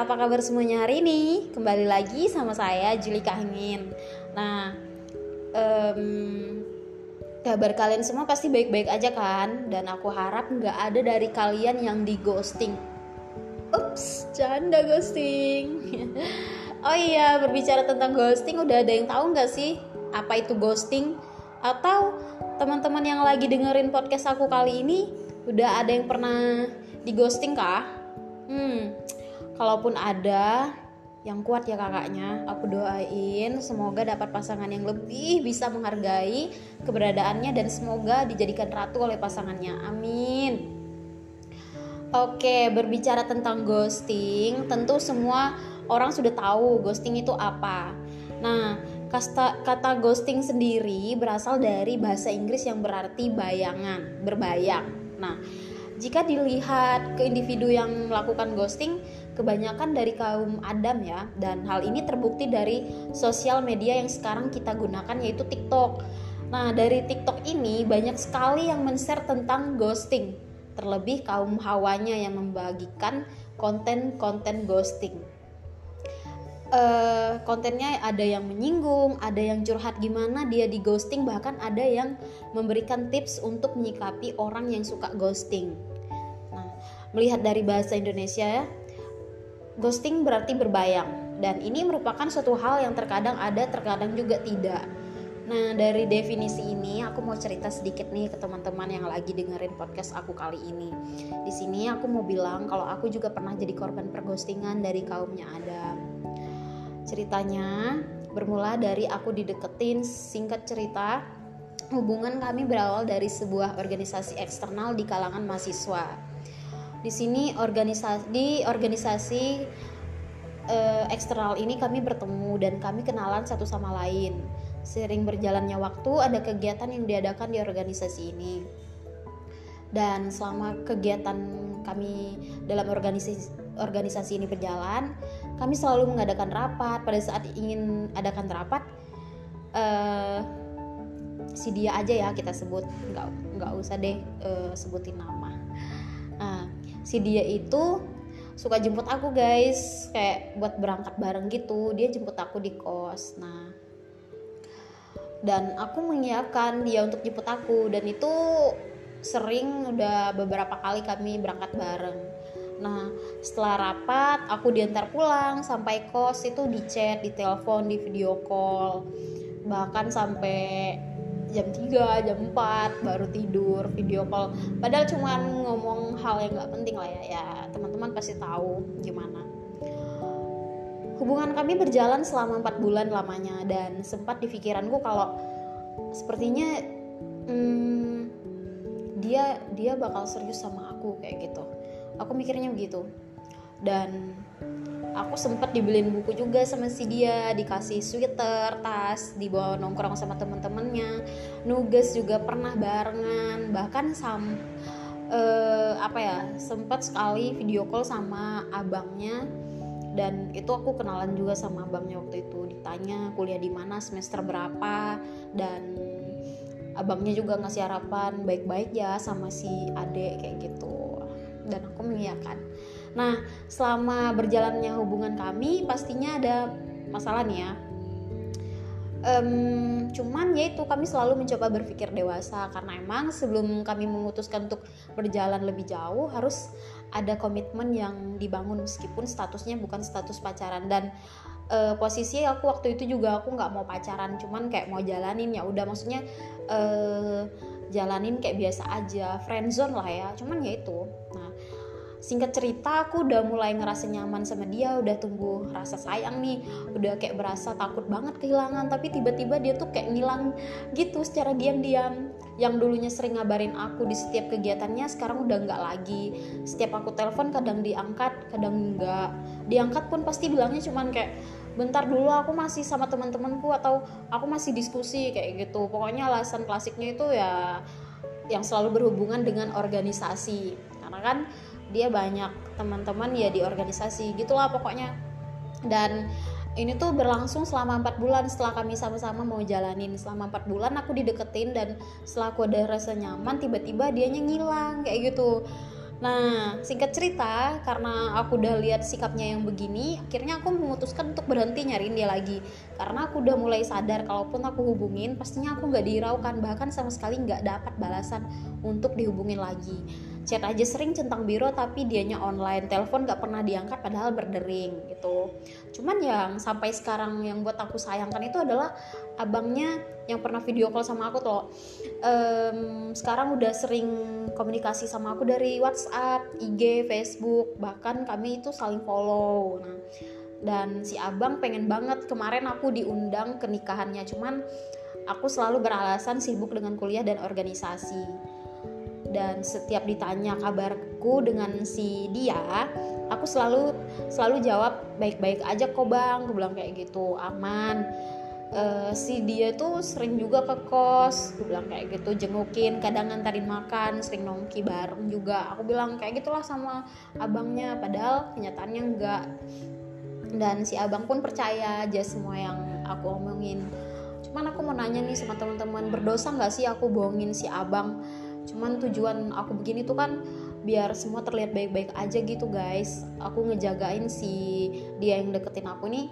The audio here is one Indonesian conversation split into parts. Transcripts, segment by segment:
apa kabar semuanya hari ini? Kembali lagi sama saya Juli Kahingin. Nah, um, kabar kalian semua pasti baik-baik aja kan? Dan aku harap nggak ada dari kalian yang di ghosting. Ups, canda ghosting. oh iya, berbicara tentang ghosting, udah ada yang tahu nggak sih apa itu ghosting? Atau teman-teman yang lagi dengerin podcast aku kali ini, udah ada yang pernah di ghosting kah? Hmm, kalaupun ada yang kuat ya kakaknya aku doain semoga dapat pasangan yang lebih bisa menghargai keberadaannya dan semoga dijadikan ratu oleh pasangannya amin Oke, berbicara tentang ghosting, tentu semua orang sudah tahu ghosting itu apa. Nah, kata, kata ghosting sendiri berasal dari bahasa Inggris yang berarti bayangan, berbayang. Nah, jika dilihat ke individu yang melakukan ghosting, kebanyakan dari kaum Adam ya dan hal ini terbukti dari sosial media yang sekarang kita gunakan yaitu TikTok. Nah, dari TikTok ini banyak sekali yang men-share tentang ghosting. Terlebih kaum hawanya yang membagikan konten-konten ghosting. Uh, kontennya ada yang menyinggung, ada yang curhat gimana dia di ghosting, bahkan ada yang memberikan tips untuk menyikapi orang yang suka ghosting. Nah, melihat dari bahasa Indonesia ya, Ghosting berarti berbayang dan ini merupakan suatu hal yang terkadang ada, terkadang juga tidak. Nah, dari definisi ini aku mau cerita sedikit nih ke teman-teman yang lagi dengerin podcast aku kali ini. Di sini aku mau bilang kalau aku juga pernah jadi korban perghostingan dari kaumnya Adam. Ceritanya bermula dari aku dideketin, singkat cerita, hubungan kami berawal dari sebuah organisasi eksternal di kalangan mahasiswa di sini organisasi di organisasi uh, eksternal ini kami bertemu dan kami kenalan satu sama lain. Sering berjalannya waktu ada kegiatan yang diadakan di organisasi ini. Dan selama kegiatan kami dalam organisasi organisasi ini berjalan, kami selalu mengadakan rapat. Pada saat ingin adakan rapat, uh, si dia aja ya kita sebut, nggak nggak usah deh uh, sebutin nama. Nah, si dia itu suka jemput aku guys. Kayak buat berangkat bareng gitu. Dia jemput aku di kos. Nah dan aku mengiyakan dia untuk jemput aku. Dan itu sering udah beberapa kali kami berangkat bareng. Nah setelah rapat aku diantar pulang sampai kos. Itu di chat di telepon di video call. Bahkan sampai jam 3, jam 4 baru tidur video call. Padahal cuman ngomong hal yang nggak penting lah ya. Ya teman-teman pasti tahu gimana. Hubungan kami berjalan selama 4 bulan lamanya dan sempat di pikiranku kalau sepertinya hmm, dia dia bakal serius sama aku kayak gitu. Aku mikirnya begitu. Dan aku sempat dibeliin buku juga sama si dia dikasih sweater tas dibawa nongkrong sama temen-temennya. Nugas juga pernah barengan bahkan sam uh, apa ya sempat sekali video call sama abangnya. Dan itu aku kenalan juga sama abangnya waktu itu ditanya kuliah di mana semester berapa dan abangnya juga ngasih harapan baik-baik ya sama si adek kayak gitu. Dan aku mengiyakan Nah, selama berjalannya hubungan kami pastinya ada masalah nih ya. Um, cuman ya itu kami selalu mencoba berpikir dewasa karena emang sebelum kami memutuskan untuk berjalan lebih jauh harus ada komitmen yang dibangun meskipun statusnya bukan status pacaran. Dan uh, posisi aku waktu itu juga aku nggak mau pacaran cuman kayak mau jalanin ya udah. Maksudnya uh, jalanin kayak biasa aja friendzone lah ya. Cuman ya itu. Nah singkat cerita aku udah mulai ngerasa nyaman sama dia udah tumbuh rasa sayang nih udah kayak berasa takut banget kehilangan tapi tiba-tiba dia tuh kayak ngilang gitu secara diam-diam. Yang dulunya sering ngabarin aku di setiap kegiatannya sekarang udah nggak lagi. Setiap aku telepon kadang diangkat kadang enggak diangkat pun pasti bilangnya cuman kayak bentar dulu aku masih sama teman-temanku atau aku masih diskusi kayak gitu. Pokoknya alasan klasiknya itu ya yang selalu berhubungan dengan organisasi. Karena kan dia banyak teman-teman ya di organisasi gitulah pokoknya dan ini tuh berlangsung selama empat bulan setelah kami sama-sama mau jalanin selama empat bulan aku dideketin dan setelah aku ada rasa nyaman tiba-tiba dia ngilang kayak gitu Nah, singkat cerita, karena aku udah lihat sikapnya yang begini, akhirnya aku memutuskan untuk berhenti nyariin dia lagi. Karena aku udah mulai sadar, kalaupun aku hubungin, pastinya aku nggak dihiraukan, bahkan sama sekali nggak dapat balasan untuk dihubungin lagi. Chat aja sering centang biru, tapi dianya online, telepon nggak pernah diangkat, padahal berdering gitu. Cuman yang sampai sekarang yang buat aku sayangkan itu adalah abangnya yang pernah video call sama aku tuh. Um, sekarang udah sering komunikasi sama aku dari WhatsApp, IG, Facebook. Bahkan kami itu saling follow. Nah dan si abang pengen banget kemarin aku diundang ke nikahannya. Cuman aku selalu beralasan sibuk dengan kuliah dan organisasi dan setiap ditanya kabarku dengan si dia aku selalu selalu jawab baik-baik aja kok bang. Aku bilang kayak gitu aman. Uh, si dia tuh sering juga ke kos. Gue bilang kayak gitu jengukin kadang ngantarin makan sering nongki bareng juga. Aku bilang kayak gitulah sama abangnya padahal kenyataannya enggak. Dan si abang pun percaya aja semua yang aku omongin. Cuman aku mau nanya nih sama teman-teman berdosa nggak sih aku bohongin si abang cuman tujuan aku begini tuh kan biar semua terlihat baik-baik aja gitu guys. Aku ngejagain si dia yang deketin aku nih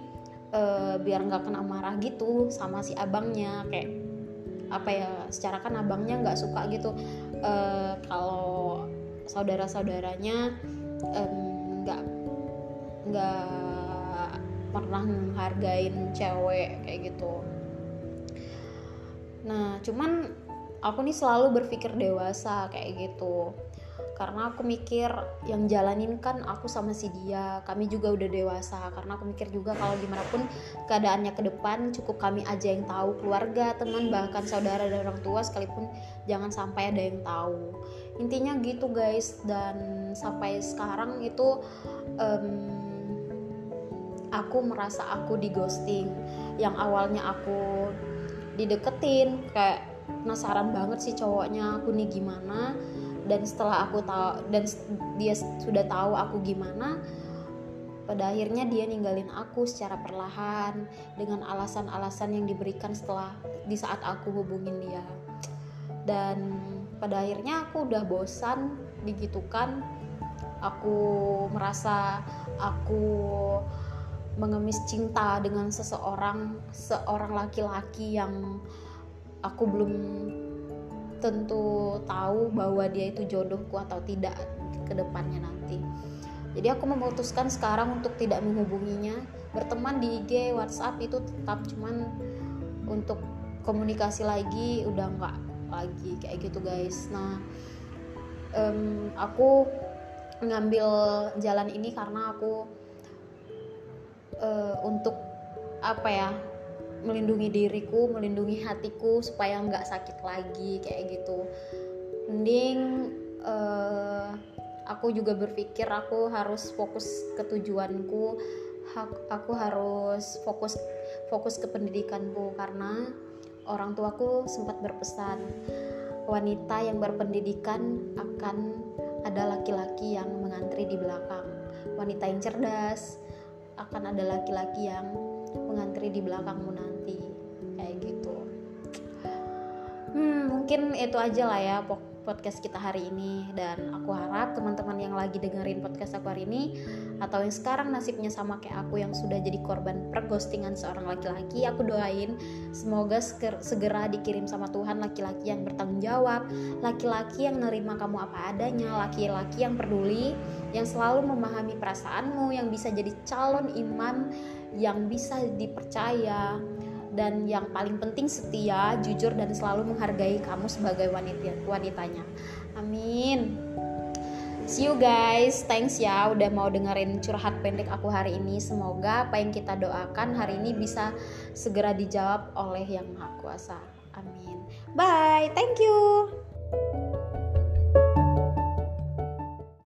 uh, biar nggak kena marah gitu sama si abangnya. Kayak apa ya secara kan abangnya nggak suka gitu. Uh, kalau saudara saudaranya nggak um, nggak pernah menghargain cewek kayak gitu. Nah cuman aku nih selalu berpikir dewasa kayak gitu. Karena aku mikir yang jalanin kan aku sama si dia kami juga udah dewasa. Karena aku mikir juga kalau gimana pun keadaannya ke depan cukup kami aja yang tahu keluarga teman bahkan saudara dan orang tua sekalipun jangan sampai ada yang tahu. Intinya gitu guys. Dan sampai sekarang itu um, aku merasa aku di ghosting. Yang awalnya aku dideketin kayak penasaran banget sih cowoknya aku nih gimana. Dan setelah aku tahu dan dia sudah tahu aku gimana pada akhirnya dia ninggalin aku secara perlahan dengan alasan-alasan yang diberikan setelah di saat aku hubungin dia. Dan pada akhirnya aku udah bosan digitukan. Aku merasa aku mengemis cinta dengan seseorang seorang laki-laki yang aku belum tentu tahu bahwa dia itu jodohku atau tidak ke depannya nanti. Jadi aku memutuskan sekarang untuk tidak menghubunginya. Berteman di IG, WhatsApp itu tetap cuman untuk komunikasi lagi udah nggak lagi kayak gitu guys. Nah, um, aku ngambil jalan ini karena aku uh, untuk apa ya melindungi diriku melindungi hatiku supaya nggak sakit lagi kayak gitu. Mending uh, aku juga berpikir aku harus fokus ke tujuanku aku harus fokus fokus ke pendidikanku karena orang tuaku sempat berpesan wanita yang berpendidikan akan ada laki-laki yang mengantri di belakang. Wanita yang cerdas akan ada laki-laki yang mengantri di belakangmu nanti. Kayak gitu. Hmm mungkin itu aja lah ya podcast kita hari ini. Dan aku harap teman-teman yang lagi dengerin podcast aku hari ini atau yang sekarang nasibnya sama kayak aku yang sudah jadi korban perghostingan seorang laki-laki aku doain semoga segera dikirim sama Tuhan laki-laki yang bertanggung jawab laki-laki yang nerima kamu apa adanya laki-laki yang peduli yang selalu memahami perasaanmu yang bisa jadi calon imam yang bisa dipercaya dan yang paling penting setia, jujur dan selalu menghargai kamu sebagai wanita wanitanya. Amin. See you guys, thanks ya udah mau dengerin curhat pendek aku hari ini. Semoga apa yang kita doakan hari ini bisa segera dijawab oleh Yang Maha Kuasa. Amin. Bye, thank you.